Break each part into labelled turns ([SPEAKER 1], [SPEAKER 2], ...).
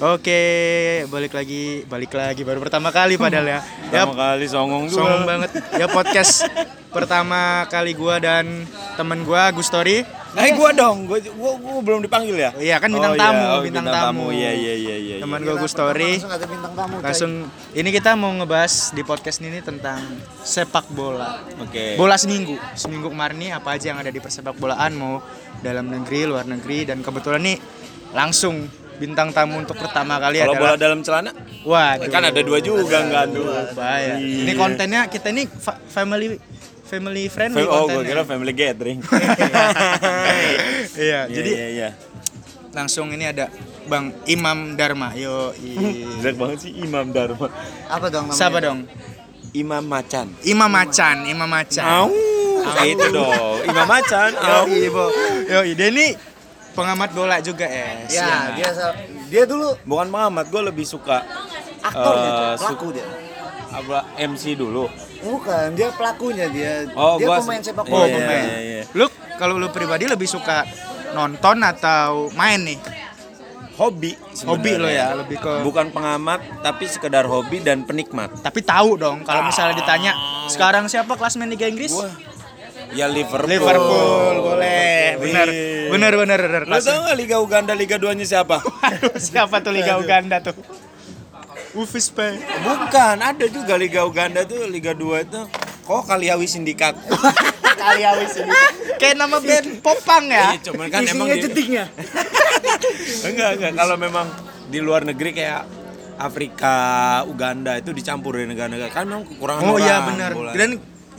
[SPEAKER 1] Oke, balik lagi, balik lagi baru pertama kali padahal ya. Ya,
[SPEAKER 2] Pertama kali songong juga.
[SPEAKER 1] songong banget. Ya podcast pertama kali gua dan temen gua Gustori.
[SPEAKER 2] Eh gua dong, gua, gua, gua belum dipanggil ya?
[SPEAKER 1] Iya kan bintang
[SPEAKER 2] Oh,
[SPEAKER 1] tamu,
[SPEAKER 2] iya. Oh,
[SPEAKER 1] bintang, tamu.
[SPEAKER 2] Iya iya iya iya.
[SPEAKER 1] Teman
[SPEAKER 2] iya.
[SPEAKER 1] gua Gustori.
[SPEAKER 3] Langsung ada bintang tamu.
[SPEAKER 1] Langsung ini kita mau ngebahas di podcast ini tentang sepak bola.
[SPEAKER 2] Oke.
[SPEAKER 1] Bola seminggu. Seminggu kemarin nih apa aja yang ada di persepak bolaan mau dalam negeri, luar negeri dan kebetulan nih langsung bintang tamu untuk pertama kali
[SPEAKER 2] Kalau bola
[SPEAKER 1] adalah
[SPEAKER 2] dalam celana?
[SPEAKER 1] Wah,
[SPEAKER 2] Kan ada dua juga enggak tuh.
[SPEAKER 1] bahaya. Ini kontennya kita ini fa- family family friendly
[SPEAKER 2] Oh,
[SPEAKER 1] kontennya.
[SPEAKER 2] kira family gathering.
[SPEAKER 1] Iya,
[SPEAKER 2] Iya,
[SPEAKER 1] jadi
[SPEAKER 2] iya iya.
[SPEAKER 1] langsung ini ada Bang Imam Dharma. Yo,
[SPEAKER 2] Jelek banget sih Imam Dharma.
[SPEAKER 3] Apa dong namanya?
[SPEAKER 1] siapa dong?
[SPEAKER 2] Imam Macan.
[SPEAKER 1] Imam Macan, Imam Macan.
[SPEAKER 2] Au. Itu dong. Imam Macan. Au.
[SPEAKER 1] Yo. Yo, dia ini pengamat bola juga ya.
[SPEAKER 3] Ya, dia sa- dia dulu
[SPEAKER 2] Bukan pengamat, gua lebih suka
[SPEAKER 3] aktor dia,
[SPEAKER 2] Eh,
[SPEAKER 3] coy.
[SPEAKER 2] su-
[SPEAKER 3] pelaku dia.
[SPEAKER 2] apa MC dulu.
[SPEAKER 3] Bukan, dia pelakunya dia.
[SPEAKER 2] Oh,
[SPEAKER 3] dia
[SPEAKER 2] gua-
[SPEAKER 3] pemain sepak
[SPEAKER 1] Oh,
[SPEAKER 3] bola.
[SPEAKER 2] Iya,
[SPEAKER 1] pemain.
[SPEAKER 2] iya, iya.
[SPEAKER 1] Lu kalau lu pribadi lebih suka nonton atau main nih?
[SPEAKER 2] Hobi
[SPEAKER 1] Hobi lo ya, lebih ke
[SPEAKER 2] Bukan pengamat, tapi sekedar hobi dan penikmat.
[SPEAKER 1] tapi tahu dong kalau misalnya ditanya sekarang siapa klasmen Liga Inggris?
[SPEAKER 2] Wah, ya Liverpool.
[SPEAKER 1] Liverpool boleh. Benar.
[SPEAKER 2] Iya.
[SPEAKER 1] Benar benar benar.
[SPEAKER 2] Lu tau gak Liga Uganda Liga 2-nya siapa?
[SPEAKER 1] Aduh, siapa tuh Liga Uganda tuh? Ufis.
[SPEAKER 2] Bukan, ada juga Liga Uganda tuh Liga 2 itu kok Kaliawi Sindikat.
[SPEAKER 1] Kali awis ini. Kayak nama band Popang ya.
[SPEAKER 2] Iya, cuman kan emang
[SPEAKER 3] Isinya
[SPEAKER 2] di-
[SPEAKER 3] jedingnya.
[SPEAKER 2] enggak enggak kalau memang di luar negeri kayak Afrika, Uganda itu dicampur dari negara-negara kan memang kekurangan
[SPEAKER 1] Oh
[SPEAKER 2] orang.
[SPEAKER 1] iya benar. Dan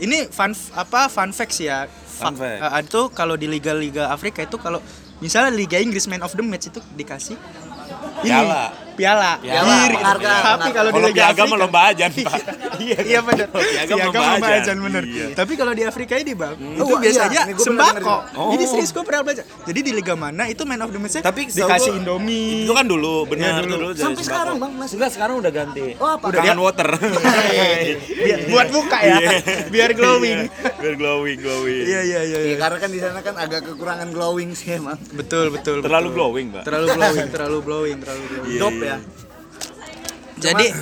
[SPEAKER 1] ini fun apa fun fact sih ya.
[SPEAKER 2] Fun fact.
[SPEAKER 1] eh, itu kalau di liga-liga Afrika itu kalau misalnya Liga Inggris man of the match itu dikasih ini,
[SPEAKER 2] Piala.
[SPEAKER 1] Piala.
[SPEAKER 2] Piala,
[SPEAKER 1] Iri.
[SPEAKER 3] penghargaan,
[SPEAKER 1] Tapi kalau di Liga Afrika
[SPEAKER 2] lomba ajan, Pak.
[SPEAKER 1] Iya, iya benar.
[SPEAKER 2] Piagam
[SPEAKER 1] Piagam
[SPEAKER 2] lomba
[SPEAKER 1] lomba
[SPEAKER 2] ajan.
[SPEAKER 1] ajan bener.
[SPEAKER 2] Iya.
[SPEAKER 1] Tapi kalau di Afrika ini bang, itu
[SPEAKER 3] Oh, iya.
[SPEAKER 1] biasanya
[SPEAKER 3] pernah
[SPEAKER 1] sembako.
[SPEAKER 2] denger juga.
[SPEAKER 1] Ini
[SPEAKER 2] Oh.
[SPEAKER 1] serius gue pernah baca. Jadi di liga mana itu man of the match
[SPEAKER 2] Tapi
[SPEAKER 1] dikasih Indomie.
[SPEAKER 2] Itu kan dulu, benar
[SPEAKER 1] Iya,
[SPEAKER 2] dulu.
[SPEAKER 1] dulu.
[SPEAKER 3] Sampai
[SPEAKER 2] sembako.
[SPEAKER 3] sekarang, Bang, masih.
[SPEAKER 2] Enggak, sekarang udah ganti.
[SPEAKER 3] Oh, apa?
[SPEAKER 2] Udah Kangen water.
[SPEAKER 1] Biar, buat buka ya,
[SPEAKER 2] Iya.
[SPEAKER 1] biar glowing.
[SPEAKER 2] Iya, Biar glowing, glowing.
[SPEAKER 1] Iya iya iya.
[SPEAKER 3] Ya,
[SPEAKER 1] iya.
[SPEAKER 3] karena kan di sana kan agak kekurangan glowing sih emang.
[SPEAKER 1] Betul betul.
[SPEAKER 2] Terlalu glowing, Pak.
[SPEAKER 1] Terlalu glowing, terlalu glowing, terlalu glowing.
[SPEAKER 3] Ya.
[SPEAKER 1] Jadi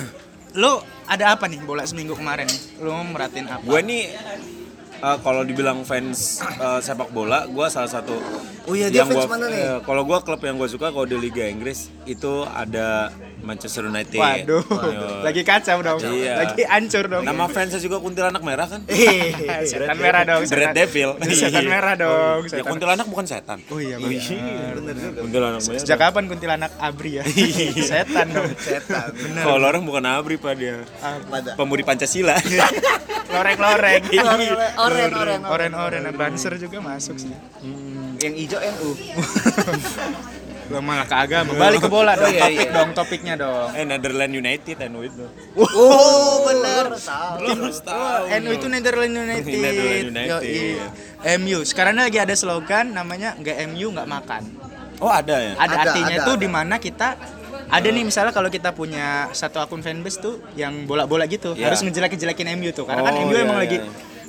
[SPEAKER 1] lu ada apa nih bola seminggu kemarin nih? Lu merhatiin apa?
[SPEAKER 2] Gue nih eh, kalau dibilang fans eh, sepak bola, gue salah satu.
[SPEAKER 3] Oh iya, dia fans
[SPEAKER 2] gua-
[SPEAKER 3] mana nih?
[SPEAKER 2] eh, kalau gue klub yang gue suka kalau di Liga Inggris itu ada Manchester United.
[SPEAKER 1] Waduh, lagi kacau dong,
[SPEAKER 2] Iya.
[SPEAKER 1] lagi hancur dong.
[SPEAKER 2] Nama fansnya juga kuntilanak merah kan?
[SPEAKER 3] Eh,
[SPEAKER 1] setan merah dong,
[SPEAKER 2] Red Devil.
[SPEAKER 1] Setan merah dong.
[SPEAKER 2] Ya
[SPEAKER 1] setan-
[SPEAKER 2] kuntilanak bukan setan.
[SPEAKER 1] Oh iya benar.
[SPEAKER 3] bener juga.
[SPEAKER 2] Kuntilanak merah.
[SPEAKER 1] Sejak kapan kuntilanak abri ya? Setan dong.
[SPEAKER 3] Setan.
[SPEAKER 2] Kalau orang bukan abri pak dia. Pemudi Pancasila.
[SPEAKER 1] Loreng-loreng.
[SPEAKER 3] Oren, oren,
[SPEAKER 1] Oren-oren, banser juga masuk sih.
[SPEAKER 3] Yang hijau NU.
[SPEAKER 1] Gua malah ke agama. Balik ke bola dong.
[SPEAKER 3] Oh, iya,
[SPEAKER 1] Topik
[SPEAKER 3] iya.
[SPEAKER 1] dong, topiknya dong.
[SPEAKER 2] eh Netherlands United anu itu.
[SPEAKER 3] Oh, bener. Tahu.
[SPEAKER 2] Lo harus tahu.
[SPEAKER 1] NU itu Netherlands United.
[SPEAKER 2] Netherlands United.
[SPEAKER 1] Yoi. MU. Sekarang lagi ada slogan namanya nggak MU nggak makan.
[SPEAKER 2] Oh ada ya.
[SPEAKER 1] Ada,
[SPEAKER 3] Ada,
[SPEAKER 1] artinya
[SPEAKER 3] ada, ada.
[SPEAKER 1] di mana kita ada nih misalnya kalau kita punya satu akun fanbase tuh yang bola-bola gitu
[SPEAKER 2] Iya.
[SPEAKER 1] harus ngejelek-jelekin MU tuh karena kan
[SPEAKER 2] Oh,
[SPEAKER 1] MU
[SPEAKER 2] iya,
[SPEAKER 1] emang
[SPEAKER 2] iya.
[SPEAKER 1] lagi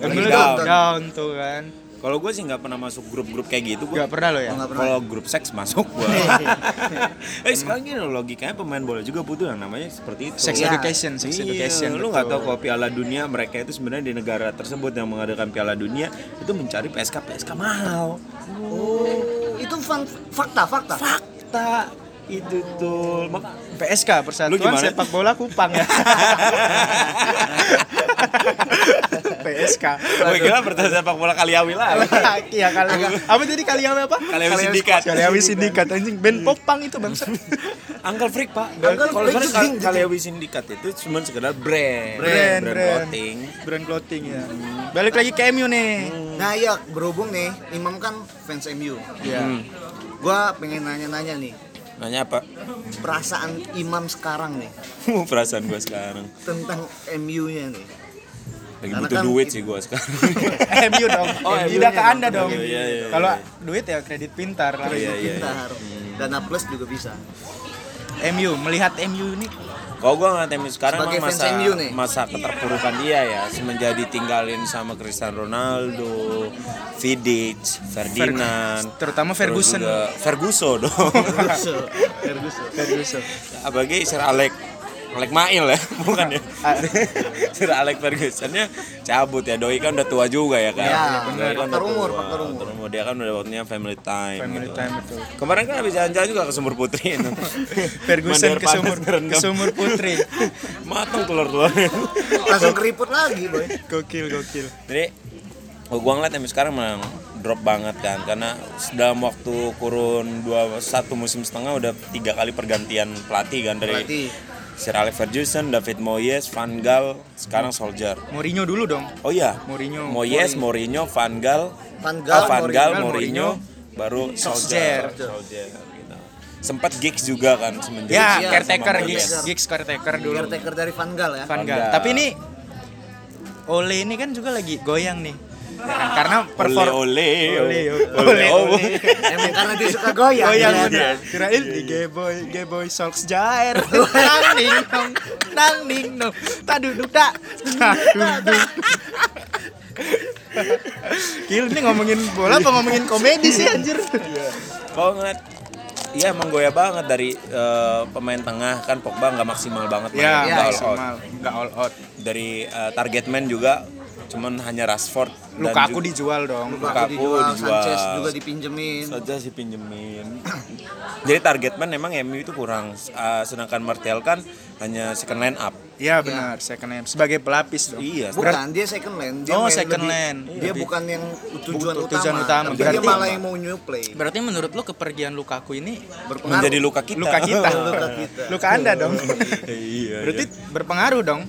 [SPEAKER 2] Lagi
[SPEAKER 1] MU
[SPEAKER 2] down.
[SPEAKER 1] down. down tuh kan.
[SPEAKER 2] Kalau gue sih nggak pernah masuk grup-grup kayak gitu. Gua.
[SPEAKER 1] Gak pernah lo ya.
[SPEAKER 3] Oh.
[SPEAKER 2] Kalau grup seks masuk gua. eh sekarang gini loh logikanya pemain bola juga butuh yang namanya seperti itu.
[SPEAKER 1] Sex
[SPEAKER 3] Iya.
[SPEAKER 1] education, sex
[SPEAKER 2] Iya,
[SPEAKER 1] education.
[SPEAKER 2] lu nggak tahu kalau Piala Dunia mereka itu sebenarnya di negara tersebut yang mengadakan Piala Dunia itu mencari PSK PSK mahal.
[SPEAKER 3] Oh, itu fun, fakta, fakta.
[SPEAKER 2] Fakta itu tuh.
[SPEAKER 1] PSK Persatuan? Sepak Bola Kupang ya. PSK.
[SPEAKER 2] gue kira pertanyaan sepak bola Kaliawi lah.
[SPEAKER 1] Iya kali apa tadi Kaliawi apa?
[SPEAKER 2] Kaliawi Sindikat.
[SPEAKER 1] Kaliawi Sindikat anjing band popang itu bangsa.
[SPEAKER 2] Uncle Freak pak.
[SPEAKER 3] Uncle
[SPEAKER 2] Kalau
[SPEAKER 3] Freak
[SPEAKER 2] sebenarnya
[SPEAKER 3] jeding,
[SPEAKER 2] Kal- Kaliawi Sindikat itu cuma sekedar brand,
[SPEAKER 1] Brand, brand.
[SPEAKER 2] clothing.
[SPEAKER 1] Brand clothing ya. Balik lagi ke MU nih.
[SPEAKER 3] Nah iya, berhubung nih, Imam kan fans MU.
[SPEAKER 1] Iya.
[SPEAKER 2] Hmm.
[SPEAKER 3] Gua pengen nanya-nanya nih,
[SPEAKER 2] Nanya apa?
[SPEAKER 3] perasaan Imam sekarang nih
[SPEAKER 2] Perasaan gue sekarang.
[SPEAKER 3] tentang MU-nya nih.
[SPEAKER 2] Lagi
[SPEAKER 3] Karena
[SPEAKER 2] butuh
[SPEAKER 3] kan
[SPEAKER 2] duit
[SPEAKER 3] it-
[SPEAKER 2] sih gue sekarang.
[SPEAKER 1] MU dong.
[SPEAKER 2] Oh,
[SPEAKER 1] Tidak
[SPEAKER 2] MU-nya
[SPEAKER 1] ke
[SPEAKER 3] dong.
[SPEAKER 1] Anda dong.
[SPEAKER 2] Iya, iya, iya.
[SPEAKER 1] Kalau duit ya kredit pintar lah.
[SPEAKER 2] Iya, iya.
[SPEAKER 3] Pintar. Dana plus juga bisa.
[SPEAKER 1] MU melihat MU ini
[SPEAKER 2] Kalau gue ngeliat MU sekarang
[SPEAKER 3] Sebagai
[SPEAKER 2] masa,
[SPEAKER 3] MU nih.
[SPEAKER 2] masa keterpurukan dia ya semenjak ditinggalin sama Cristiano Ronaldo, Vidic, Ferdinand,
[SPEAKER 1] terutama
[SPEAKER 2] terus
[SPEAKER 1] Ferguson.
[SPEAKER 2] juga Ferguson dong.
[SPEAKER 1] Ferguson.
[SPEAKER 2] Apalagi Sir Alex Alex Mail ya, bukan ya. Sir Alex Fergusonnya cabut ya. Doi kan udah tua juga ya kan.
[SPEAKER 3] Iya,
[SPEAKER 2] Doi
[SPEAKER 3] benar.
[SPEAKER 2] kan
[SPEAKER 3] Faktor
[SPEAKER 2] udah
[SPEAKER 3] umur, faktor umur.
[SPEAKER 2] Umur. Dia kan udah waktunya family time.
[SPEAKER 1] Family
[SPEAKER 2] gitu.
[SPEAKER 1] time betul.
[SPEAKER 2] Kemarin kan habis jalan-jalan juga ke Sumur Putri itu.
[SPEAKER 1] Ferguson ke sumur ke sumur putri.
[SPEAKER 2] Matang telur-telurnya.
[SPEAKER 3] Langsung keriput lagi, boy.
[SPEAKER 1] Gokil gokil.
[SPEAKER 2] Jadi oh, gua ngeliat MU sekarang memang drop banget kan karena dalam waktu kurun dua satu musim setengah udah tiga kali pergantian pelatih kan dari
[SPEAKER 3] Pelatih.
[SPEAKER 2] Sir Alex Ferguson, David Moyes, Van Gaal, sekarang Solskjaer.
[SPEAKER 1] Mourinho dulu dong.
[SPEAKER 2] Oh iya,
[SPEAKER 1] Mourinho.
[SPEAKER 2] Moyes, Mourinho, Van Gaal,
[SPEAKER 3] Van
[SPEAKER 2] ah,
[SPEAKER 3] Gaal,
[SPEAKER 2] Van Gaal,
[SPEAKER 1] Mourinho,
[SPEAKER 2] Mourinho, baru.
[SPEAKER 1] Solskjaer.
[SPEAKER 2] Solskjaer, gitu. Sempat gigs juga kan semenjak
[SPEAKER 1] Ya, caretaker gigs, gigs caretaker dulu.
[SPEAKER 3] Caretaker dari Van Gaal ya.
[SPEAKER 1] Van
[SPEAKER 2] Van
[SPEAKER 1] Gaal.
[SPEAKER 2] Gaal.
[SPEAKER 1] Tapi ini Ole ini kan juga lagi goyang nih. Ya? Karena perform
[SPEAKER 2] Ole, ole,
[SPEAKER 1] Ole, ole.
[SPEAKER 3] Emang karena dia suka goyang.
[SPEAKER 1] Goyang
[SPEAKER 3] ya.
[SPEAKER 1] bener. Kirain di gay boy, gay boy Solskjaer. Nang ning nong, nang ning nong. Tak duduk tak. Tak duduk. Gil ini ngomongin bola apa ngomongin komedi sih anjir?
[SPEAKER 2] Kalau ngeliat Iya emang goya banget dari eh, pemain tengah kan Pogba nggak maksimal banget
[SPEAKER 1] Ya,
[SPEAKER 2] mainnya, nggak all out.
[SPEAKER 1] maksimal, nggak all out.
[SPEAKER 2] Dari eh, target man juga cuman hanya Rashford dan
[SPEAKER 1] Lukaku
[SPEAKER 2] ju-
[SPEAKER 1] dijual dong.
[SPEAKER 3] Lukaku
[SPEAKER 2] Lukaku
[SPEAKER 3] dijual,
[SPEAKER 2] dijual.
[SPEAKER 3] Sanchez juga dipinjemin.
[SPEAKER 2] saja sih pinjemin. Jadi target man emang MU itu kurang, Eh, sedangkan Martial kan hanya second line up.
[SPEAKER 1] Iya benar, second name sebagai pelapis dong.
[SPEAKER 2] Iya,
[SPEAKER 3] Bukan, dia second land. Dia
[SPEAKER 1] Oh, second
[SPEAKER 3] lebih-
[SPEAKER 1] land.
[SPEAKER 3] Dia
[SPEAKER 1] Lebih-
[SPEAKER 3] bukan yang tujuan
[SPEAKER 1] Bukan
[SPEAKER 3] utama.
[SPEAKER 1] tujuan utama.
[SPEAKER 3] Tapi dia
[SPEAKER 1] Berarti-
[SPEAKER 3] malah yang mau new play.
[SPEAKER 1] Berarti menurut lu kepergian Lukaku ini
[SPEAKER 3] Berpengaruh.
[SPEAKER 2] menjadi luka kita.
[SPEAKER 1] luka kita.
[SPEAKER 3] Luka kita.
[SPEAKER 1] Luka Anda dong.
[SPEAKER 2] iya.
[SPEAKER 1] Berarti berpengaruh dong.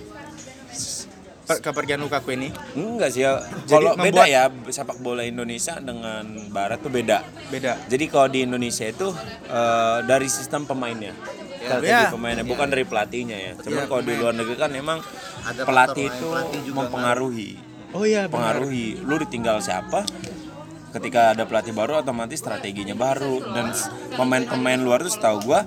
[SPEAKER 1] Per- kepergian Lukaku ini
[SPEAKER 2] enggak sih ya. Kalau beda ya sepak bola Indonesia dengan barat tuh beda.
[SPEAKER 1] beda.
[SPEAKER 2] Jadi kalau di Indonesia itu eh, dari sistem pemainnya. Strategi
[SPEAKER 1] Ya.
[SPEAKER 2] pemainnya bukan dari pelatihnya ya. Cuman
[SPEAKER 3] Ya,
[SPEAKER 2] kalau di luar negeri kan emang
[SPEAKER 3] Ada
[SPEAKER 2] pelatih itu
[SPEAKER 3] pelatih juga
[SPEAKER 2] mempengaruhi.
[SPEAKER 1] Oh iya.
[SPEAKER 2] Pengaruhi. Lu ditinggal siapa? Ketika ada pelatih baru otomatis strateginya baru dan pemain-pemain luar tuh setahu gua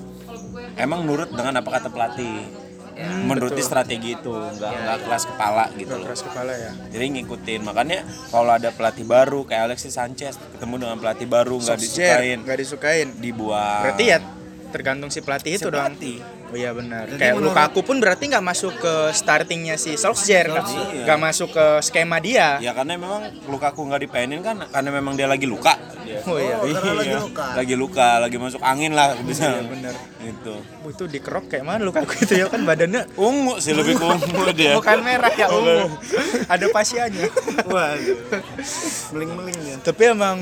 [SPEAKER 2] emang nurut dengan apa kata pelatih. Menuruti strategi itu, nggak nggak keras kepala gitu loh.
[SPEAKER 1] Keras kepala ya.
[SPEAKER 2] Jadi ngikutin. Makanya kalau ada pelatih baru kayak Alexis Sanchez ketemu dengan pelatih baru nggak disukain,
[SPEAKER 1] Nggak disukain.
[SPEAKER 2] dibuang.
[SPEAKER 1] Berarti ya tergantung si pelatih itu
[SPEAKER 2] Si
[SPEAKER 1] dong.
[SPEAKER 2] pelatih.
[SPEAKER 1] Oh iya benar.
[SPEAKER 3] Jadi
[SPEAKER 1] Kayak
[SPEAKER 3] menurut-
[SPEAKER 1] Lukaku pun berarti nggak masuk ke startingnya si Solskjaer kan?
[SPEAKER 2] Iya.
[SPEAKER 1] Nggak masuk ke skema dia.
[SPEAKER 2] Ya karena memang Lukaku nggak dipainin kan karena memang dia lagi luka. Dia.
[SPEAKER 1] Oh iya.
[SPEAKER 3] Oh, karena lagi luka.
[SPEAKER 2] Lagi luka, lagi masuk angin lah bisa.
[SPEAKER 1] Iya, bener.
[SPEAKER 2] Itu.
[SPEAKER 1] Oh, itu dikerok kayak mana Lukaku itu ya kan badannya
[SPEAKER 2] Ungu sih lebih ke ungu dia.
[SPEAKER 1] bukan merah ya ungu. Ada pasiannya.
[SPEAKER 3] Waduh. Meling-meling ya.
[SPEAKER 1] Tapi emang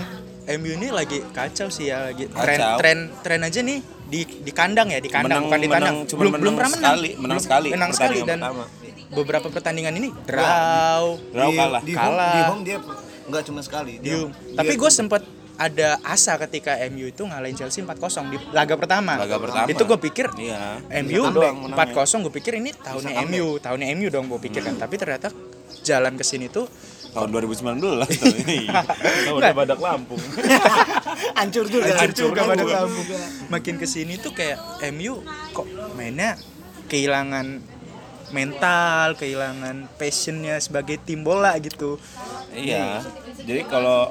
[SPEAKER 1] MU ini lagi kacau sih ya lagi tren
[SPEAKER 2] Kacau.
[SPEAKER 1] tren tren aja nih di di kandang ya di kandang
[SPEAKER 2] Menang-
[SPEAKER 1] bukan di tandang
[SPEAKER 2] menang-
[SPEAKER 1] belum belum pernah menang
[SPEAKER 2] sekali, menang
[SPEAKER 1] Belum-
[SPEAKER 2] sekali
[SPEAKER 1] menang sekali dan
[SPEAKER 2] pertama.
[SPEAKER 1] beberapa pertandingan ini draw
[SPEAKER 2] Draw
[SPEAKER 3] Di-
[SPEAKER 2] kalah.
[SPEAKER 3] Di home,
[SPEAKER 1] Kalah.
[SPEAKER 3] di home dia nggak cuma sekali.
[SPEAKER 1] di
[SPEAKER 3] Dia,
[SPEAKER 1] tapi gue sempet ada asa ketika MU itu ngalahin Chelsea 4-0 di laga pertama.
[SPEAKER 2] Laga pertama.
[SPEAKER 1] Itu gue pikir
[SPEAKER 2] Iya.
[SPEAKER 1] MU
[SPEAKER 2] Bisa doang menangnya.
[SPEAKER 1] 4-0 gue pikir ini tahunnya MU, tahunnya MU dong gue pikir kan. Tapi ternyata jalan ke sini tuh
[SPEAKER 2] Tahun 2019 tuh. Iya. Tahun udah badak Lampung.
[SPEAKER 3] hancur juga.
[SPEAKER 1] hancur juga pada
[SPEAKER 3] juga.
[SPEAKER 1] lambung. Makin ke sini tuh kayak MU kok mainnya kehilangan mental, kehilangan passionnya sebagai tim bola gitu.
[SPEAKER 2] Iya. Jadi kalau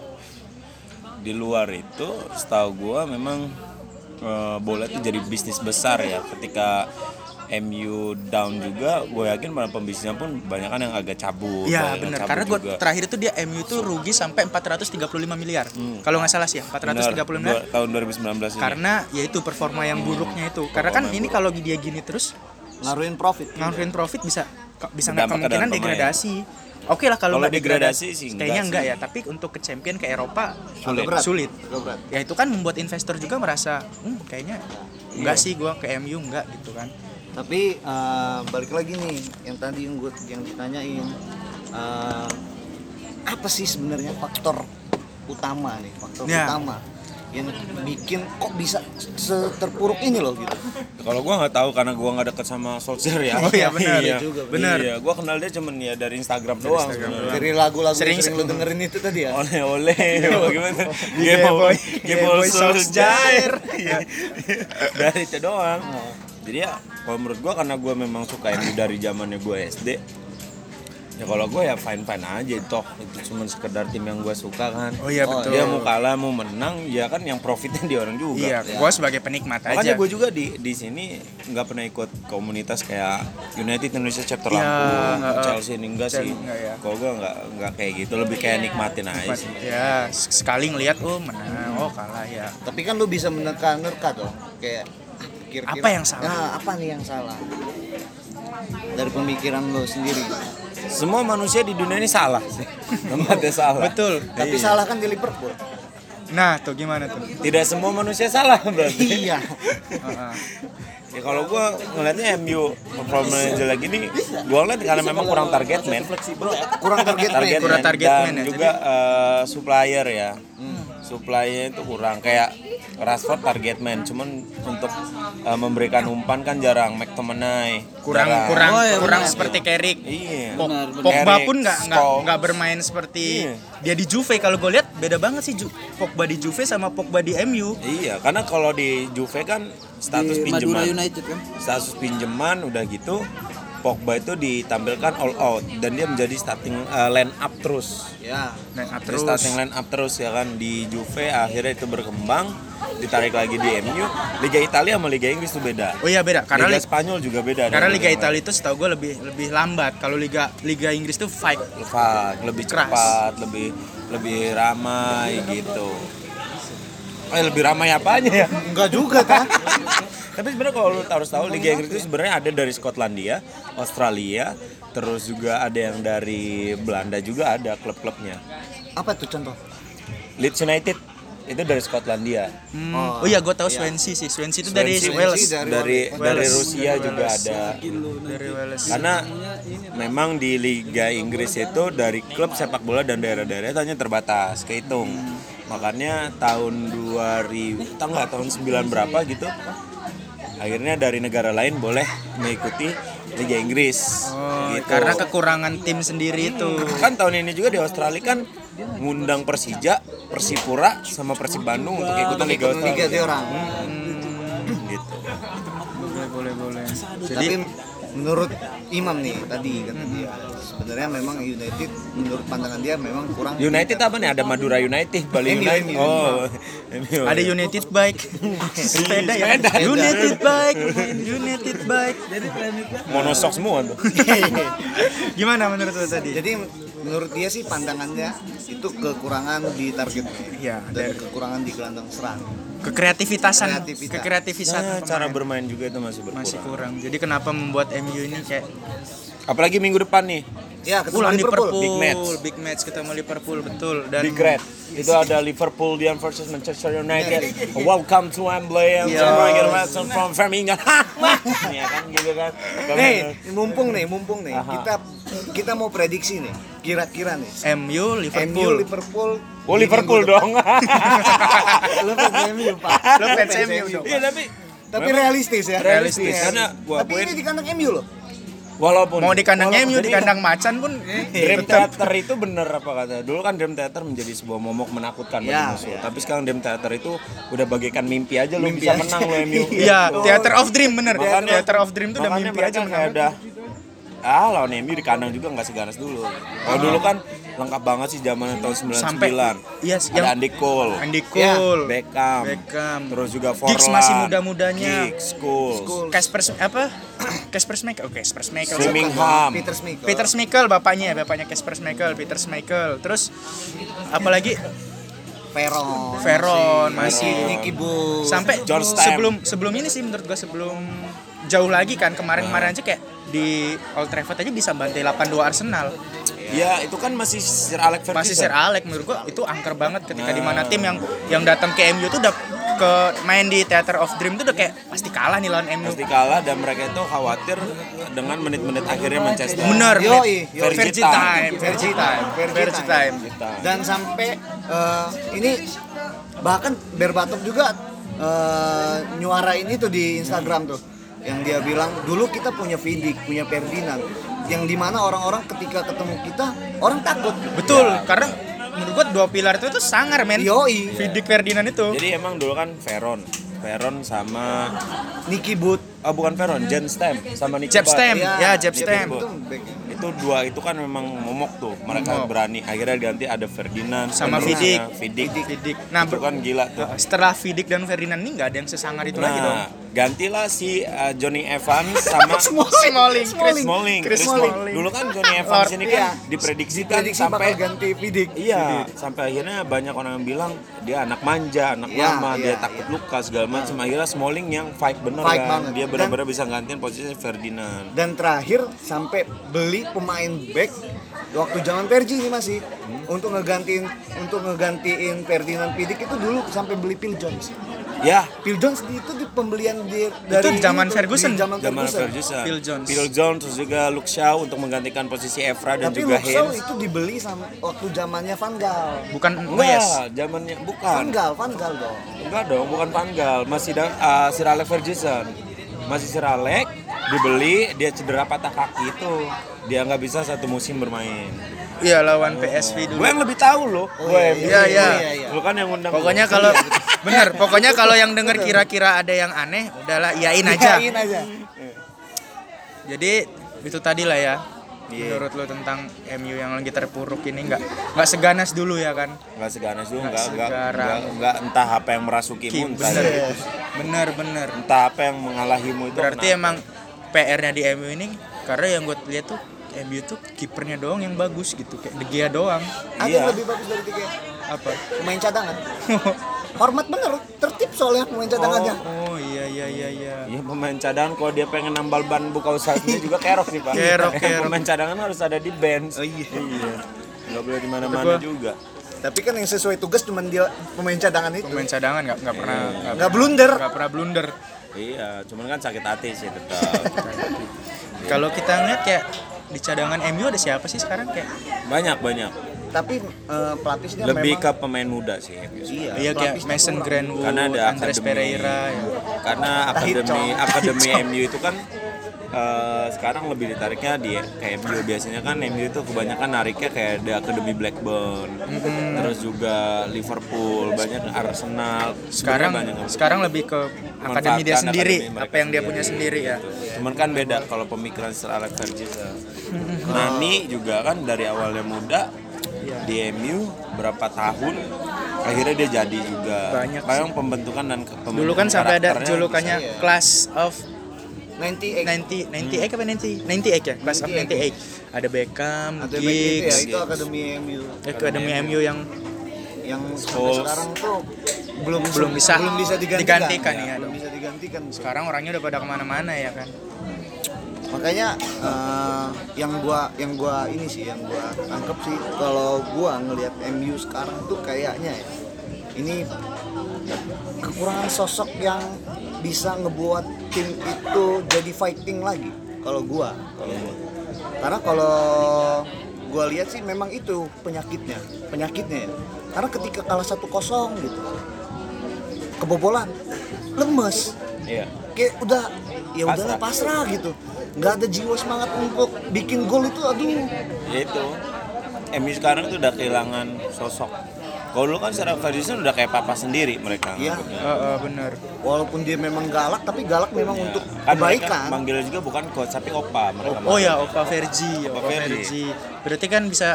[SPEAKER 2] di luar itu setahu gua memang eh, bola itu jadi bisnis besar ya ketika MU down juga gue yakin para pembisnisnya pun banyak kan yang agak cabut
[SPEAKER 1] Iya
[SPEAKER 2] yang
[SPEAKER 1] benar karena gue terakhir itu dia MU itu rugi sampai 435 miliar. Kalau nggak salah sih ya 435
[SPEAKER 2] Benar,
[SPEAKER 1] miliar.
[SPEAKER 2] dua- tahun 2019 ini
[SPEAKER 1] Karena ya itu performa yang buruknya itu. Karena kan ini kalau dia gini terus
[SPEAKER 3] Ngaruhin profit.
[SPEAKER 1] ngaruhin profit bisa bisa nggak kemungkinan
[SPEAKER 2] pemain.
[SPEAKER 1] degradasi. Oke lah kalau nggak
[SPEAKER 2] degradasi sih enggak
[SPEAKER 1] kayaknya
[SPEAKER 2] sih.
[SPEAKER 1] enggak ya. Tapi untuk ke champion ke Eropa
[SPEAKER 3] Agak berat.
[SPEAKER 1] sulit.
[SPEAKER 3] Berat.
[SPEAKER 1] Ya itu kan membuat investor juga merasa, hmm, kayaknya enggak sih gua ke MU enggak gitu kan.
[SPEAKER 3] Tapi eh, balik lagi nih yang tadi yang gue yang ditanyain eh, apa sih sebenarnya faktor utama nih faktor
[SPEAKER 1] Ya.
[SPEAKER 3] utama yang bikin kok bisa seterpuruk ini loh gitu.
[SPEAKER 2] Kalau gua nggak tahu karena gua nggak deket sama Solskjaer ya.
[SPEAKER 1] Oh iya, benar.
[SPEAKER 2] iya.
[SPEAKER 3] Juga,
[SPEAKER 1] benar.
[SPEAKER 2] Iya, gua kenal dia cuman ya dari Instagram doang. sebenarnya.
[SPEAKER 3] Dari lagu-lagu
[SPEAKER 1] Sering-
[SPEAKER 3] sering, lu dengerin itu tadi ya.
[SPEAKER 2] Oleh oleh bagaimana?
[SPEAKER 1] Gay boy, gay boy Solskjaer.
[SPEAKER 2] Iya. Dari itu doang. jadi ya kalau menurut gua karena gua memang suka MU dari zamannya gua SD ya kalau gua ya fine fine aja toh itu cuma sekedar tim yang gua suka kan
[SPEAKER 1] Oh iya, betul.
[SPEAKER 2] dia mau kalah mau menang ya kan yang profitnya di orang juga
[SPEAKER 1] Iya, gua sebagai penikmat
[SPEAKER 2] Makanya
[SPEAKER 1] aja.
[SPEAKER 2] gue juga di di sini nggak pernah ikut komunitas kayak United Indonesia chapter
[SPEAKER 1] Iya,
[SPEAKER 2] Lampung,
[SPEAKER 1] heeh.
[SPEAKER 2] Chelsea ini enggak sih.
[SPEAKER 1] enggak ya.
[SPEAKER 2] Kalau gue nggak nggak kayak gitu, lebih kayak nikmatin aja sih.
[SPEAKER 1] Ya, sekali ngelihat oh menang, oh kalah ya.
[SPEAKER 3] Tapi kan lu bisa menerka-nerka dong. Kayak ah, kira-kira
[SPEAKER 1] Apa yang salah?
[SPEAKER 3] Nah, apa nih yang salah? Dari pemikiran lu sendiri.
[SPEAKER 2] Semua manusia di dunia ini salah sih. Tempatnya salah.
[SPEAKER 1] Betul.
[SPEAKER 3] Tapi salah kan di Liverpool.
[SPEAKER 1] Nah, tuh gimana tuh?
[SPEAKER 2] Tidak semua manusia salah berarti.
[SPEAKER 3] iya.
[SPEAKER 1] Heeh.
[SPEAKER 2] ya kalau gue ngelihatnya MU performanya jelek gini, gue ngeliat karena memang kurang target man.
[SPEAKER 3] Kurang target
[SPEAKER 2] target
[SPEAKER 3] man.
[SPEAKER 1] Kurang
[SPEAKER 2] man.
[SPEAKER 1] target
[SPEAKER 2] dan
[SPEAKER 1] man ya,
[SPEAKER 2] juga eh, supplier ya supply itu kurang kayak Rashford target man cuman untuk eh, memberikan umpan kan jarang McTominay
[SPEAKER 1] Kurang
[SPEAKER 2] jarang.
[SPEAKER 1] kurang
[SPEAKER 3] Oh, iya,
[SPEAKER 1] kurang
[SPEAKER 3] benar.
[SPEAKER 1] seperti Carrick.
[SPEAKER 2] iya
[SPEAKER 1] Pog-
[SPEAKER 3] Benar, benar.
[SPEAKER 1] Pogba pun nggak nggak bermain seperti
[SPEAKER 2] Iya.
[SPEAKER 1] dia di Juve. Kalau gue lihat beda banget sih Pogba di Juve sama Pogba di MU.
[SPEAKER 2] iya karena kalau di Juve kan status
[SPEAKER 4] di Madura
[SPEAKER 2] pinjaman
[SPEAKER 4] United kan
[SPEAKER 2] status pinjaman udah gitu Pogba itu ditampilkan all out dan dia menjadi starting eh, line up terus
[SPEAKER 3] Ya.
[SPEAKER 1] Ah,
[SPEAKER 2] Dia
[SPEAKER 1] terus
[SPEAKER 2] starting line up terus ya kan di Juve akhirnya itu berkembang ditarik lagi di MU Liga Italia sama Liga Inggris itu beda
[SPEAKER 1] Oh iya beda karena
[SPEAKER 2] Liga
[SPEAKER 1] li-
[SPEAKER 2] Spanyol juga beda
[SPEAKER 1] karena Liga
[SPEAKER 2] yang
[SPEAKER 1] Italia itu setahu gue lebih lebih lambat. Kalau Liga Liga Inggris tuh fight.
[SPEAKER 2] Fak, lebih
[SPEAKER 1] Keras.
[SPEAKER 2] cepat lebih lebih ramai gitu eh lebih ramai apanya ya
[SPEAKER 3] Enggak juga kan?
[SPEAKER 2] tapi sebenarnya kalau lu harus tahu Liga Inggris itu sebenarnya ada dari Skotlandia Australia terus juga ada yang dari Belanda juga ada klub-klubnya
[SPEAKER 3] Apa tuh contoh?
[SPEAKER 2] Leeds United itu dari Skotlandia
[SPEAKER 1] Hmm.
[SPEAKER 3] Oh,
[SPEAKER 1] Oh, iya gue tahu Swansea sih. Swansea itu dari
[SPEAKER 2] Swansea
[SPEAKER 1] Wales.
[SPEAKER 3] dari
[SPEAKER 2] dari
[SPEAKER 1] Wales.
[SPEAKER 2] dari Rusia
[SPEAKER 1] Dari
[SPEAKER 2] juga
[SPEAKER 1] Wales.
[SPEAKER 2] ada
[SPEAKER 1] Dari Wales.
[SPEAKER 2] karena memang di Liga Inggris itu dari klub sepak bola dan daerah-daerah itu hanya terbatas kehitung makanya tahun 2000 tahu nggak tahun 9 berapa gitu akhirnya dari negara lain boleh mengikuti Liga Inggris
[SPEAKER 1] Oh,
[SPEAKER 2] gitu
[SPEAKER 1] karena kekurangan tim sendiri itu.
[SPEAKER 2] kan tahun ini juga di Australia kan ngundang Persija, Persipura sama Persib Bandung untuk ikutan Liga
[SPEAKER 3] Liga
[SPEAKER 2] Australia
[SPEAKER 3] dia orang.
[SPEAKER 2] gitu
[SPEAKER 1] Boleh boleh boleh.
[SPEAKER 3] Tapi
[SPEAKER 1] Jadi
[SPEAKER 3] menurut Imam nih tadi kata dia sebenarnya memang United menurut pandangan dia memang kurang
[SPEAKER 2] United apa nih? Ada Madura United, Bali United.
[SPEAKER 3] MU.
[SPEAKER 2] Oh, MU.
[SPEAKER 1] ada United Bike. Sepeda ya.
[SPEAKER 2] Sepeda.
[SPEAKER 1] United Bike. United Bike.
[SPEAKER 2] monosok semua tuh.
[SPEAKER 1] Gimana menurut lo tadi?
[SPEAKER 3] Jadi menurut dia sih pandangannya itu kekurangan di target
[SPEAKER 1] Iya,
[SPEAKER 3] dan kekurangan di gelandang serang.
[SPEAKER 1] Kekreativitasan,
[SPEAKER 3] Kreativitas.
[SPEAKER 1] kekreativitasan
[SPEAKER 2] Nah, cara bermain juga itu masih berkurang.
[SPEAKER 1] masih kurang. Jadi kenapa membuat MU ini kayak
[SPEAKER 2] Apalagi minggu depan nih,
[SPEAKER 3] Ya, ketemu
[SPEAKER 1] Ulang
[SPEAKER 3] Liverpool.
[SPEAKER 1] Liverpool,
[SPEAKER 2] Big match.
[SPEAKER 1] big match ketemu Liverpool betul dan
[SPEAKER 2] Big Red. Itu ada Liverpool Dian versus Manchester United. Welcome to Wembley. I'm. Michael Watson from Birmingham. ya kan gitu kan.
[SPEAKER 3] Nih, mumpung nih, mumpung nih. Kita kita mau prediksi nih. Kira-kira nih.
[SPEAKER 1] MU
[SPEAKER 3] MU
[SPEAKER 1] Liverpool.
[SPEAKER 3] Liverpool.
[SPEAKER 2] Oh Liverpool dong.
[SPEAKER 3] Lu fans MU, Pak.
[SPEAKER 1] Lo fans MU dong.
[SPEAKER 2] Iya tapi
[SPEAKER 3] Tapi realistis ya.
[SPEAKER 2] realistis karena gua
[SPEAKER 3] Tapi ini di kandang MU loh.
[SPEAKER 2] Walaupun
[SPEAKER 1] Mau di kandang
[SPEAKER 2] walaupun
[SPEAKER 1] MU, di kandang Macan pun
[SPEAKER 2] Dream Theater itu bener apa kata Dulu kan Dream Theater menjadi sebuah momok menakutkan bagi
[SPEAKER 3] Ya,
[SPEAKER 2] musuh.
[SPEAKER 3] ya.
[SPEAKER 2] Tapi sekarang Dream Theater itu udah bagaikan mimpi aja lu
[SPEAKER 3] Mimpi
[SPEAKER 2] bisa
[SPEAKER 3] aja.
[SPEAKER 2] menang lo MU.
[SPEAKER 1] Iya, Theater of Dream bener.
[SPEAKER 2] Makanya-
[SPEAKER 1] Theater of Dream tuh udah mimpi aja menang.
[SPEAKER 2] udah ah lawan MU di kandang juga nggak seganas dulu. Kalau dulu kan lengkap banget sih zaman tahun 99.
[SPEAKER 1] Sampai iya,
[SPEAKER 2] ada
[SPEAKER 1] yang
[SPEAKER 2] Andy Cole,
[SPEAKER 1] Andy Cole,
[SPEAKER 2] Beckham,
[SPEAKER 1] Beckham.
[SPEAKER 2] terus juga Forlan,
[SPEAKER 1] Giggs masih muda-mudanya.
[SPEAKER 2] Giggs, Scholes,
[SPEAKER 1] Casper apa? Casper Schmeichel. Oke, Casper Schmeichel.
[SPEAKER 2] Birmingham.
[SPEAKER 3] Peter Schmeichel.
[SPEAKER 1] Peter Schmeichel bapaknya, bapaknya Casper Schmeichel, Peter Schmeichel. Terus apalagi
[SPEAKER 3] Veron.
[SPEAKER 1] Veron masih
[SPEAKER 3] Nicky Bull.
[SPEAKER 1] sampai
[SPEAKER 2] John Stam.
[SPEAKER 1] sebelum sebelum ini sih menurut gua sebelum jauh lagi kan kemarin-kemarin aja kayak di Old Trafford aja bisa bantai 8-2 Arsenal.
[SPEAKER 2] Ya itu kan masih Sir Alex Ferguson.
[SPEAKER 1] Masih Sir Alex menurut gua itu angker banget ketika
[SPEAKER 2] Nah.
[SPEAKER 1] di mana tim yang yang datang ke MU tuh udah ke main di Theater of Dream tuh udah kayak pasti kalah nih lawan MU.
[SPEAKER 2] pasti kalah dan mereka itu khawatir dengan menit-menit akhirnya Manchester.
[SPEAKER 1] Bener,
[SPEAKER 3] Yoi,
[SPEAKER 1] Fergie
[SPEAKER 3] yoi.
[SPEAKER 1] Fergie
[SPEAKER 2] time.
[SPEAKER 1] time, Fergie time,
[SPEAKER 3] Fergie
[SPEAKER 1] Fergie time.
[SPEAKER 2] Kita.
[SPEAKER 3] Dan sampai eh, ini bahkan Berbatov juga eh, nyuara ini tuh di Instagram tuh yang dia bilang dulu kita punya Vidic, punya Ferdinand yang di mana orang-orang ketika ketemu kita orang takut
[SPEAKER 1] Betul, karena menurut gua dua pilar itu tuh sangar men.
[SPEAKER 3] Yoi
[SPEAKER 1] Vidic Ferdinand itu.
[SPEAKER 2] Jadi emang dulu kan Veron, Veron sama
[SPEAKER 3] Nicky Boot
[SPEAKER 2] ah bukan Veron, Jen Stem sama Nicky Butt.
[SPEAKER 1] stem, ya jab
[SPEAKER 2] dia
[SPEAKER 1] stem.
[SPEAKER 3] Itu
[SPEAKER 2] Itu dua itu kan memang momok tuh. Mereka berani. Akhirnya ganti ada Ferdinand
[SPEAKER 1] Sama
[SPEAKER 2] penerusnya,
[SPEAKER 1] Vidic.
[SPEAKER 2] Vidic.
[SPEAKER 1] Vidic. Nah,
[SPEAKER 2] itu kan gila tuh.
[SPEAKER 1] setelah Vidic dan Ferdinand ini nggak ada yang sesangar itu lagi dong.
[SPEAKER 2] Nah, gantilah si uh, Johnny Evans sama
[SPEAKER 1] Smalling, Chris
[SPEAKER 2] Smalling.
[SPEAKER 1] Chris
[SPEAKER 2] Chris
[SPEAKER 1] Smalling.
[SPEAKER 2] Dulu kan Johnny Evans ini kan
[SPEAKER 3] Iya.
[SPEAKER 2] diprediksi kan
[SPEAKER 3] Prediksi
[SPEAKER 2] sampai
[SPEAKER 3] bakal ganti Vidic.
[SPEAKER 2] Iya, sampai akhirnya banyak orang yang bilang dia anak manja, anak
[SPEAKER 3] Iya,
[SPEAKER 2] lama,
[SPEAKER 3] iya,
[SPEAKER 2] dia takut luka segala macam. Akhirnya Smalling yang fight bener
[SPEAKER 3] Fight
[SPEAKER 2] kan.
[SPEAKER 3] banget.
[SPEAKER 2] Dia benar-benar bisa gantiin posisi Ferdinand.
[SPEAKER 3] Dan terakhir sampai beli pemain back waktu zaman Perji ini masih untuk ngegantiin untuk ngegantiin Ferdinand Vidic itu dulu sampai beli Phil Jones.
[SPEAKER 2] Ya,
[SPEAKER 3] Phil Jones itu di pembelian di, dari
[SPEAKER 1] zaman
[SPEAKER 3] itu,
[SPEAKER 1] Ferguson.
[SPEAKER 3] di zaman
[SPEAKER 2] zaman
[SPEAKER 3] Ferguson.
[SPEAKER 2] Ferguson.
[SPEAKER 1] Phil Jones.
[SPEAKER 2] Phil Jones terus juga Luke Shaw untuk menggantikan posisi Evra dan
[SPEAKER 3] Tapi
[SPEAKER 2] juga
[SPEAKER 3] Luke Shaw itu dibeli sama waktu zamannya Van Gaal.
[SPEAKER 1] Bukan
[SPEAKER 2] Enggak,
[SPEAKER 1] Moyes.
[SPEAKER 2] zamannya
[SPEAKER 3] Van
[SPEAKER 2] bukan.
[SPEAKER 3] Gaal, Van Gaal dong.
[SPEAKER 2] Enggak dong, bukan Van Gaal, masih da, uh, Sir Alex Ferguson. Masih Sir Alex dibeli, dia cedera patah kaki itu. Dia nggak bisa satu musim bermain.
[SPEAKER 1] Iya lawan PSV dulu.
[SPEAKER 2] Gue yang lebih tahu loh. gue yang
[SPEAKER 1] iya, iya.
[SPEAKER 2] Lu kan yang undang.
[SPEAKER 1] Pokoknya kalau bener, pokoknya kalau yang denger kira-kira ada yang aneh, udahlah iyain aja.
[SPEAKER 3] Iyain aja.
[SPEAKER 1] Jadi itu tadi lah ya.
[SPEAKER 2] Iya.
[SPEAKER 1] Menurut lo tentang MU yang lagi terpuruk ini nggak nggak seganas dulu ya kan?
[SPEAKER 2] nggak seganas dulu,
[SPEAKER 1] Nggak
[SPEAKER 2] nggak entah apa yang merasukimu,
[SPEAKER 1] Bener, bener, bener.
[SPEAKER 2] entah apa yang mengalahimu itu.
[SPEAKER 1] Berarti
[SPEAKER 2] kenapa.
[SPEAKER 1] emang PR-nya di MU ini karena yang gue lihat tuh MU tuh kipernya doang yang bagus gitu kayak De Gea doang.
[SPEAKER 3] Ada
[SPEAKER 2] Iya.
[SPEAKER 3] yang lebih bagus dari tiga
[SPEAKER 1] Apa?
[SPEAKER 3] pemain cadangan. Hormat bener, tertib soalnya pemain cadangannya.
[SPEAKER 1] Oh, oh iya iya iya iya.
[SPEAKER 2] Iya pemain cadangan kalau dia pengen nambal ban buka usahanya juga kerok nih pak.
[SPEAKER 1] Kerok, kerok.
[SPEAKER 2] pemain cadangan harus ada di bench.
[SPEAKER 1] Oh, iya.
[SPEAKER 2] iya. Nggak boleh di mana-mana juga.
[SPEAKER 3] Tapi kan yang sesuai tugas cuma dia pemain cadangan itu.
[SPEAKER 1] Pemain cadangan nggak nggak pernah nggak
[SPEAKER 3] Nggak blunder.
[SPEAKER 1] nggak pernah blunder.
[SPEAKER 2] Iya, cuman kan sakit hati sih tetap.
[SPEAKER 1] Kalau kita ngeliat kayak di cadangan MU ada siapa sih sekarang kayak
[SPEAKER 2] banyak banyak.
[SPEAKER 3] Tapi eh, pelatihnya
[SPEAKER 2] Lebih
[SPEAKER 3] memang
[SPEAKER 2] ke pemain muda sih.
[SPEAKER 3] iya,
[SPEAKER 1] iya kayak Mason. Greenwood,
[SPEAKER 2] Karena ada
[SPEAKER 1] Andres
[SPEAKER 2] akademi.
[SPEAKER 1] Pereira ya.
[SPEAKER 2] Karena akademi akademi MU itu kan eh, sekarang lebih ditariknya di kayak MU biasanya kan MU itu kebanyakan nariknya kayak ada akademi Blackburn, terus juga Liverpool, banyak Arsenal.
[SPEAKER 1] Sekarang
[SPEAKER 2] banyak
[SPEAKER 1] sekarang lebih ke akademi dia sendiri,
[SPEAKER 2] akademi
[SPEAKER 1] apa yang dia punya sendiri ya.
[SPEAKER 2] Cuman kan beda kalau pemikiran Sir Alex Ferguson. Nani juga kan dari awalnya muda di MU berapa tahun akhirnya dia jadi juga.
[SPEAKER 1] Banyak
[SPEAKER 2] pembentukan dan ke-
[SPEAKER 1] Dulu
[SPEAKER 2] pembentukan
[SPEAKER 1] kan sampai ada julukannya Class of
[SPEAKER 3] 98
[SPEAKER 1] 90 98 apa 90 98 ya Class of 98 ada Beckham,
[SPEAKER 3] ada back itu ya
[SPEAKER 1] Giggs,
[SPEAKER 3] itu akademi MU
[SPEAKER 1] Akademi MU yang
[SPEAKER 3] yang sekarang tuh belum
[SPEAKER 1] Belum bisa
[SPEAKER 3] belum bisa digantikan,
[SPEAKER 1] digantikan, ya.
[SPEAKER 3] belum bisa digantikan.
[SPEAKER 1] Sekarang orangnya udah pada ke mana-mana ya kan.
[SPEAKER 3] Makanya eh, yang gua yang gua ini sih yang gua tangkep sih kalau gua ngelihat MU sekarang tuh kayaknya ya ini kekurangan sosok yang bisa ngebuat tim itu jadi fighting lagi? Kalau gua kalau gua. Karena kalau gua lihat sih memang itu penyakitnya penyakitnya ya. Karena ketika kalah satu kosong gitu kebobolan lemes.
[SPEAKER 2] Iya.
[SPEAKER 3] kayak udah ya udahlah pasrah. gitu. Nggak ada jiwa semangat untuk bikin gol itu aduh.
[SPEAKER 2] Ya itu. MU sekarang tuh udah kehilangan sosok. Kalau dulu kan Sir Alex Ferguson udah kayak papa sendiri mereka.
[SPEAKER 3] Iya.
[SPEAKER 2] anggapnya.
[SPEAKER 1] Heeh, bener
[SPEAKER 3] walaupun dia memang galak tapi galak memang
[SPEAKER 2] Ya.
[SPEAKER 3] untuk
[SPEAKER 2] Kan
[SPEAKER 3] kebaikan
[SPEAKER 2] manggilnya juga bukan coach tapi opa mereka.
[SPEAKER 1] oh ya Opa Vergi
[SPEAKER 2] Opa
[SPEAKER 1] Opa
[SPEAKER 2] Vergi.
[SPEAKER 1] Vergi berarti kan bisa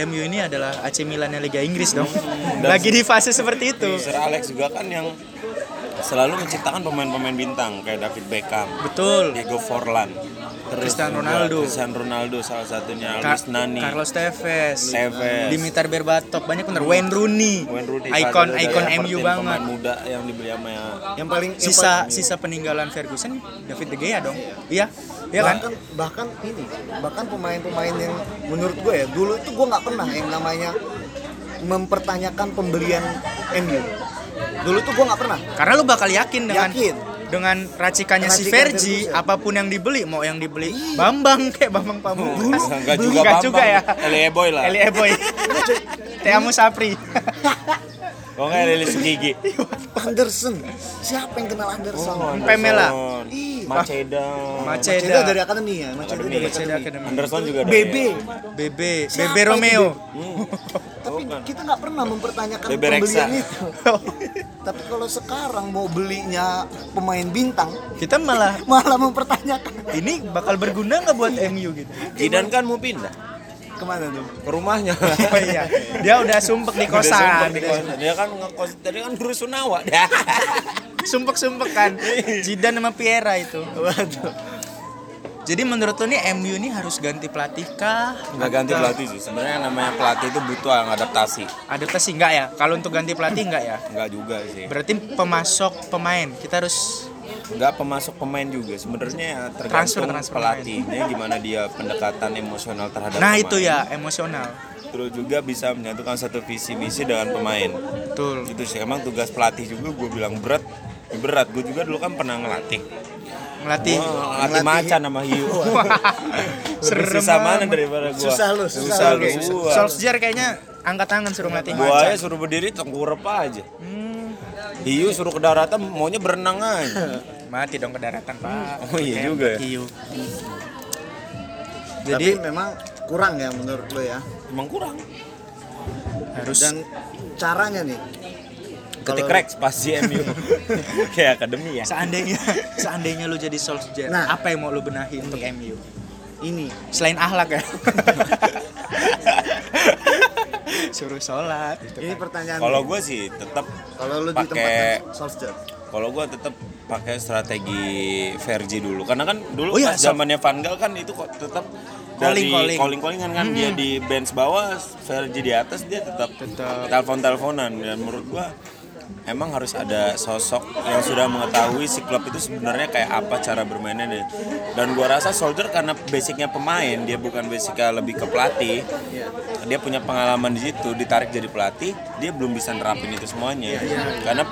[SPEAKER 1] MU ini adalah AC Milan Liga Inggris dong
[SPEAKER 2] Dan-
[SPEAKER 1] lagi di fase seperti itu
[SPEAKER 2] Sir Alex juga kan yang selalu menciptakan pemain-pemain bintang kayak David Beckham,
[SPEAKER 1] betul
[SPEAKER 2] Diego Forlan, terus
[SPEAKER 1] Cristiano
[SPEAKER 2] juga
[SPEAKER 1] Ronaldo.
[SPEAKER 2] Cristiano Ronaldo salah satunya,
[SPEAKER 1] Ka-
[SPEAKER 2] Luis Nani,
[SPEAKER 1] Carlos Tevez,
[SPEAKER 2] Tevez.
[SPEAKER 1] Dimitar Berbatov, banyak bener. Wayne Rooney,
[SPEAKER 2] Wayne Rooney,
[SPEAKER 1] ikon ikon MU banget.
[SPEAKER 2] Pemain muda yang dibeli sama ya.
[SPEAKER 3] yang paling yang
[SPEAKER 1] Sisa
[SPEAKER 3] paling-
[SPEAKER 1] sisa peninggalan Ferguson, David De Gea dong. Iya, iya kan?
[SPEAKER 3] bahkan bahkan ini bahkan pemain-pemain yang menurut gue ya dulu itu gue nggak pernah yang namanya mempertanyakan pembelian MU dulu tuh gue nggak pernah
[SPEAKER 1] Karena lu bakal yakin dengan
[SPEAKER 3] Yakin.
[SPEAKER 1] Dengan racikannya si
[SPEAKER 3] Racikan
[SPEAKER 1] Vergi,
[SPEAKER 3] Ferguson.
[SPEAKER 1] apa pun yang dibeli, mau yang dibeli Bambang kayak Bambang Pamungkas.
[SPEAKER 2] Enggak juga
[SPEAKER 1] Enggak
[SPEAKER 2] Bambang,
[SPEAKER 1] juga ya.
[SPEAKER 2] Elie Boy lah.
[SPEAKER 1] Eli Eboy. Teamu Sapri.
[SPEAKER 2] Oh enggak Lili Sugigi.
[SPEAKER 3] Anderson siapa yang kenal Anderson
[SPEAKER 2] Oh,
[SPEAKER 1] Pemela.
[SPEAKER 2] Anderson.
[SPEAKER 3] iya
[SPEAKER 2] Maceda.
[SPEAKER 3] Maceda
[SPEAKER 1] Maceda
[SPEAKER 3] dari akademi ya, Maceda dari
[SPEAKER 1] Maceda
[SPEAKER 3] akademi.
[SPEAKER 2] Anderson juga ada.
[SPEAKER 3] BB.
[SPEAKER 2] ya?
[SPEAKER 1] BB
[SPEAKER 3] Siapa
[SPEAKER 1] BB
[SPEAKER 3] itu
[SPEAKER 1] Romeo
[SPEAKER 2] Hmm.
[SPEAKER 3] Tapi kita nggak pernah mempertanyakan
[SPEAKER 2] BB
[SPEAKER 3] pembelian
[SPEAKER 2] Reksa.
[SPEAKER 3] itu. Tapi kalau sekarang mau belinya pemain bintang,
[SPEAKER 1] kita malah
[SPEAKER 3] malah mempertanyakan
[SPEAKER 1] ini bakal berguna nggak buat MU gitu
[SPEAKER 2] Zidane kan mau pindah
[SPEAKER 3] ke mana tuh?
[SPEAKER 2] ke rumahnya.
[SPEAKER 1] oh iya dia udah sumpek di
[SPEAKER 2] Udah
[SPEAKER 1] kosan
[SPEAKER 2] di kosan. Dia kan ngekos tadi kan guru Sunawa.
[SPEAKER 1] sumpek sumpek kan Zidane sama Piera itu
[SPEAKER 3] Waduh.
[SPEAKER 1] jadi menurut lo nih MU ini harus ganti pelatih kah
[SPEAKER 2] Nggak ganti pelatih sih. Sebenarnya namanya pelatih itu butuh yang adaptasi.
[SPEAKER 1] adaptasi enggak ya kalau untuk ganti pelatih enggak ya
[SPEAKER 2] Enggak juga sih.
[SPEAKER 1] berarti pemasok pemain kita harus
[SPEAKER 2] Enggak pemasok pemain juga. Sebenarnya ya tergantung
[SPEAKER 1] Transfer, transfer
[SPEAKER 2] pelatihnya gimana dia pendekatan emosional terhadap
[SPEAKER 1] nah
[SPEAKER 2] pemain.
[SPEAKER 1] itu ya emosional
[SPEAKER 2] Terus juga bisa menyatukan satu visi misi dengan pemain.
[SPEAKER 1] betul
[SPEAKER 2] Itu sih emang tugas pelatih juga gue bilang berat. Berat. Gue juga dulu kan pernah ngelatih.
[SPEAKER 1] ngelatih
[SPEAKER 2] Oh, ngelatih macan sama hiu.
[SPEAKER 1] Serem
[SPEAKER 2] mana daripada gua.
[SPEAKER 3] Susah lu, susah
[SPEAKER 2] susah
[SPEAKER 3] lu.
[SPEAKER 1] Solskjaer kayaknya angkat tangan suruh ngelatih
[SPEAKER 2] Gua
[SPEAKER 1] macan
[SPEAKER 2] aja suruh berdiri tengkurap aja.
[SPEAKER 1] Hmm,
[SPEAKER 2] Hiu suruh ke daratan maunya berenang aja.
[SPEAKER 1] mati dong ke daratan pak
[SPEAKER 2] Oh, iya
[SPEAKER 1] Kayak
[SPEAKER 2] juga ya.
[SPEAKER 1] hiu.
[SPEAKER 3] Jadi
[SPEAKER 1] jadi
[SPEAKER 3] memang kurang ya menurut lo ya.
[SPEAKER 2] Emang kurang.
[SPEAKER 1] harus
[SPEAKER 3] Dan caranya nih.
[SPEAKER 2] Ketik
[SPEAKER 3] Kalau-
[SPEAKER 2] rek spasi MU. Kayak akademi ya.
[SPEAKER 1] seandainya seandainya lu jadi Solskjaer
[SPEAKER 3] Nah.
[SPEAKER 1] apa yang mau lu benahi untuk MU
[SPEAKER 3] Ini
[SPEAKER 1] selain ahlak ya suruh sholat gitu
[SPEAKER 3] ini
[SPEAKER 1] kan.
[SPEAKER 3] pertanyaan.
[SPEAKER 2] Kalau gue sih tetap
[SPEAKER 3] kalau lu
[SPEAKER 2] pakai-
[SPEAKER 3] ditempatkan Solskjaer.
[SPEAKER 2] kalau gue tetap pakai strategi Vergi dulu karena kan dulu
[SPEAKER 1] Oh iya,
[SPEAKER 2] pas
[SPEAKER 1] so-
[SPEAKER 2] zamannya Van Gaal kan itu kok tetap
[SPEAKER 1] Calling,
[SPEAKER 2] dari
[SPEAKER 1] calling.
[SPEAKER 2] calling callingan kan dia di bench bawah Vergi di atas dia tetap
[SPEAKER 1] Tetap.
[SPEAKER 2] telepon teleponan dan menurut gue emang harus ada sosok yang sudah mengetahui si klub itu sebenarnya kayak apa cara bermainnya dan, dan gua rasa Soldier karena basicnya pemain dia bukan basicnya lebih ke pelatih dia punya pengalaman di situ ditarik jadi pelatih dia belum bisa nerapin itu semuanya. Karena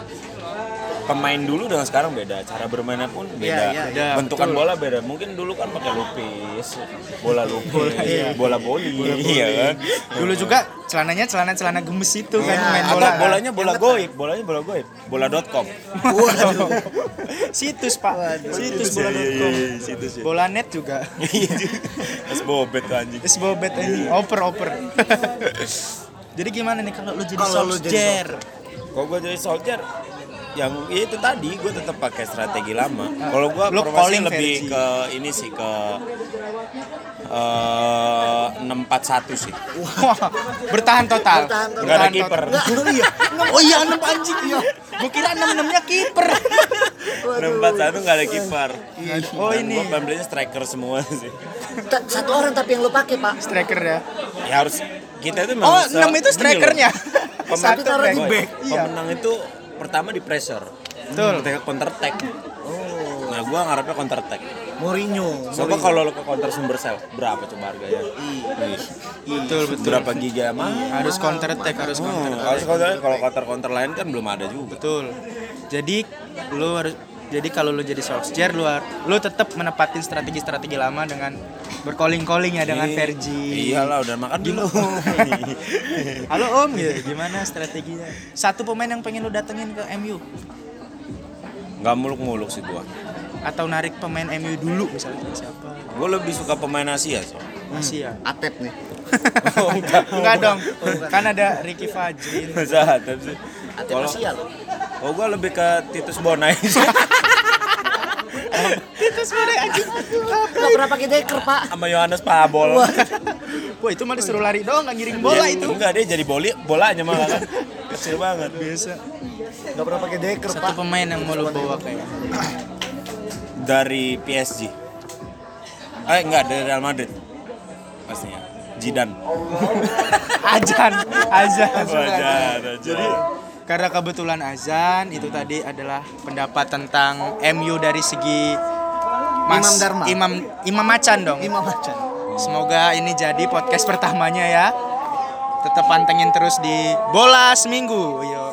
[SPEAKER 2] pemain dulu dengan sekarang beda cara bermainnya pun beda.
[SPEAKER 3] iya,
[SPEAKER 1] iya,
[SPEAKER 2] bentukan bola beda. Mungkin dulu kan pakai lupis bola lupis bola boli iya kan?
[SPEAKER 1] Dulu juga celananya celana celana gemes itu kan
[SPEAKER 3] Iya,
[SPEAKER 1] main bola.
[SPEAKER 2] bolanya bola goib bolanya bola goib. Bola.com
[SPEAKER 3] Waduh.
[SPEAKER 1] situs pak. Situs
[SPEAKER 2] Iya, iya,
[SPEAKER 1] bola.com
[SPEAKER 2] iya, situs ya.
[SPEAKER 1] bola net juga.
[SPEAKER 2] Iya Mas bobet anjing.
[SPEAKER 1] Terus bobet ini oper oper. Jadi gimana nih kalau lu jadi Solskjaer
[SPEAKER 2] Kalau gue jadi soldier yang ya itu tadi gue tetap pakai strategi lama. Kalau gue
[SPEAKER 1] calling
[SPEAKER 2] lebih
[SPEAKER 1] versi.
[SPEAKER 2] ke ini sih ke eh 641 sih.
[SPEAKER 1] Wah, bertahan total.
[SPEAKER 3] Bertahan total.
[SPEAKER 2] Nggak ada kiper.
[SPEAKER 3] oh iya.
[SPEAKER 1] Oh iya enam anjing iya. Gua kira enam enamnya kiper.
[SPEAKER 2] 641 nggak ada kiper.
[SPEAKER 1] Oh ini
[SPEAKER 2] Gue pembelinya striker semua sih.
[SPEAKER 3] Satu orang tapi yang lu pakai, Pak.
[SPEAKER 1] striker ya.
[SPEAKER 2] Ya harus kita itu
[SPEAKER 1] Oh enam itu strikernya.
[SPEAKER 2] Pemenang,
[SPEAKER 3] Satu taruh di back.
[SPEAKER 1] Iya.
[SPEAKER 2] pemenang itu pertama di pressure.
[SPEAKER 1] Betul.
[SPEAKER 2] Ketika counter attack.
[SPEAKER 3] Oh,
[SPEAKER 2] Nah, gua ngarepnya counter attack.
[SPEAKER 3] Mourinho.
[SPEAKER 2] Coba kalau lo ke counter sumber sel, berapa coba harganya?
[SPEAKER 1] Betul betul.
[SPEAKER 2] Berapa giga mah?
[SPEAKER 1] Harus counter attack, harus counter
[SPEAKER 2] Hmm, harus counter kalau counter counter lain kan belum ada juga.
[SPEAKER 1] Betul. Jadi lu harus jadi kalau lu jadi Solskjaer lu lu tetap menepatin strategi-strategi lama dengan bercalling-calling ya dengan
[SPEAKER 2] Iya.
[SPEAKER 1] Vergi.
[SPEAKER 2] Iyalah udah makan dulu.
[SPEAKER 1] Halo Om, gitu. gimana strateginya? Satu pemain yang pengen lu datengin ke MU
[SPEAKER 2] Gak muluk-muluk sih gua.
[SPEAKER 1] atau narik pemain MU dulu misalnya siapa?
[SPEAKER 2] Gua lebih suka pemain Asia so.
[SPEAKER 1] Asia.
[SPEAKER 3] Atep nih.
[SPEAKER 2] Oh, enggak.
[SPEAKER 1] Enggak dong. Kan ada Ricky Fajrin.
[SPEAKER 2] Masa Atep sih?
[SPEAKER 3] Asia loh.
[SPEAKER 2] oh gua lebih ke Titus Bonai.
[SPEAKER 1] Terus mana anjing?
[SPEAKER 3] Enggak pernah pakai deker, Pak.
[SPEAKER 2] sama Yohanes Pabol.
[SPEAKER 1] Wah, itu mah disuruh lari doang nggak ngiring bola
[SPEAKER 2] Dia-
[SPEAKER 1] itu.
[SPEAKER 2] Enggak, dia jadi boli bolanya malah kan. Kecil banget.
[SPEAKER 1] Biasa.
[SPEAKER 3] Enggak pernah pakai deker,
[SPEAKER 1] Satu
[SPEAKER 3] Pak.
[SPEAKER 1] pemain yang mau lu bawa kayak
[SPEAKER 2] Dari PSG. Eh enggak, dari Real Madrid. Pastinya. Jidan.
[SPEAKER 1] Ajan, Ajan.
[SPEAKER 2] Wajar,
[SPEAKER 1] Jadi karena kebetulan azan itu tadi adalah pendapat tentang MU dari segi
[SPEAKER 3] Imam Dharma.
[SPEAKER 1] Imam Imam Macan dong.
[SPEAKER 3] Imam Macan.
[SPEAKER 1] Semoga ini jadi podcast pertamanya ya. Tetap pantengin terus di Bola Seminggu. Yo,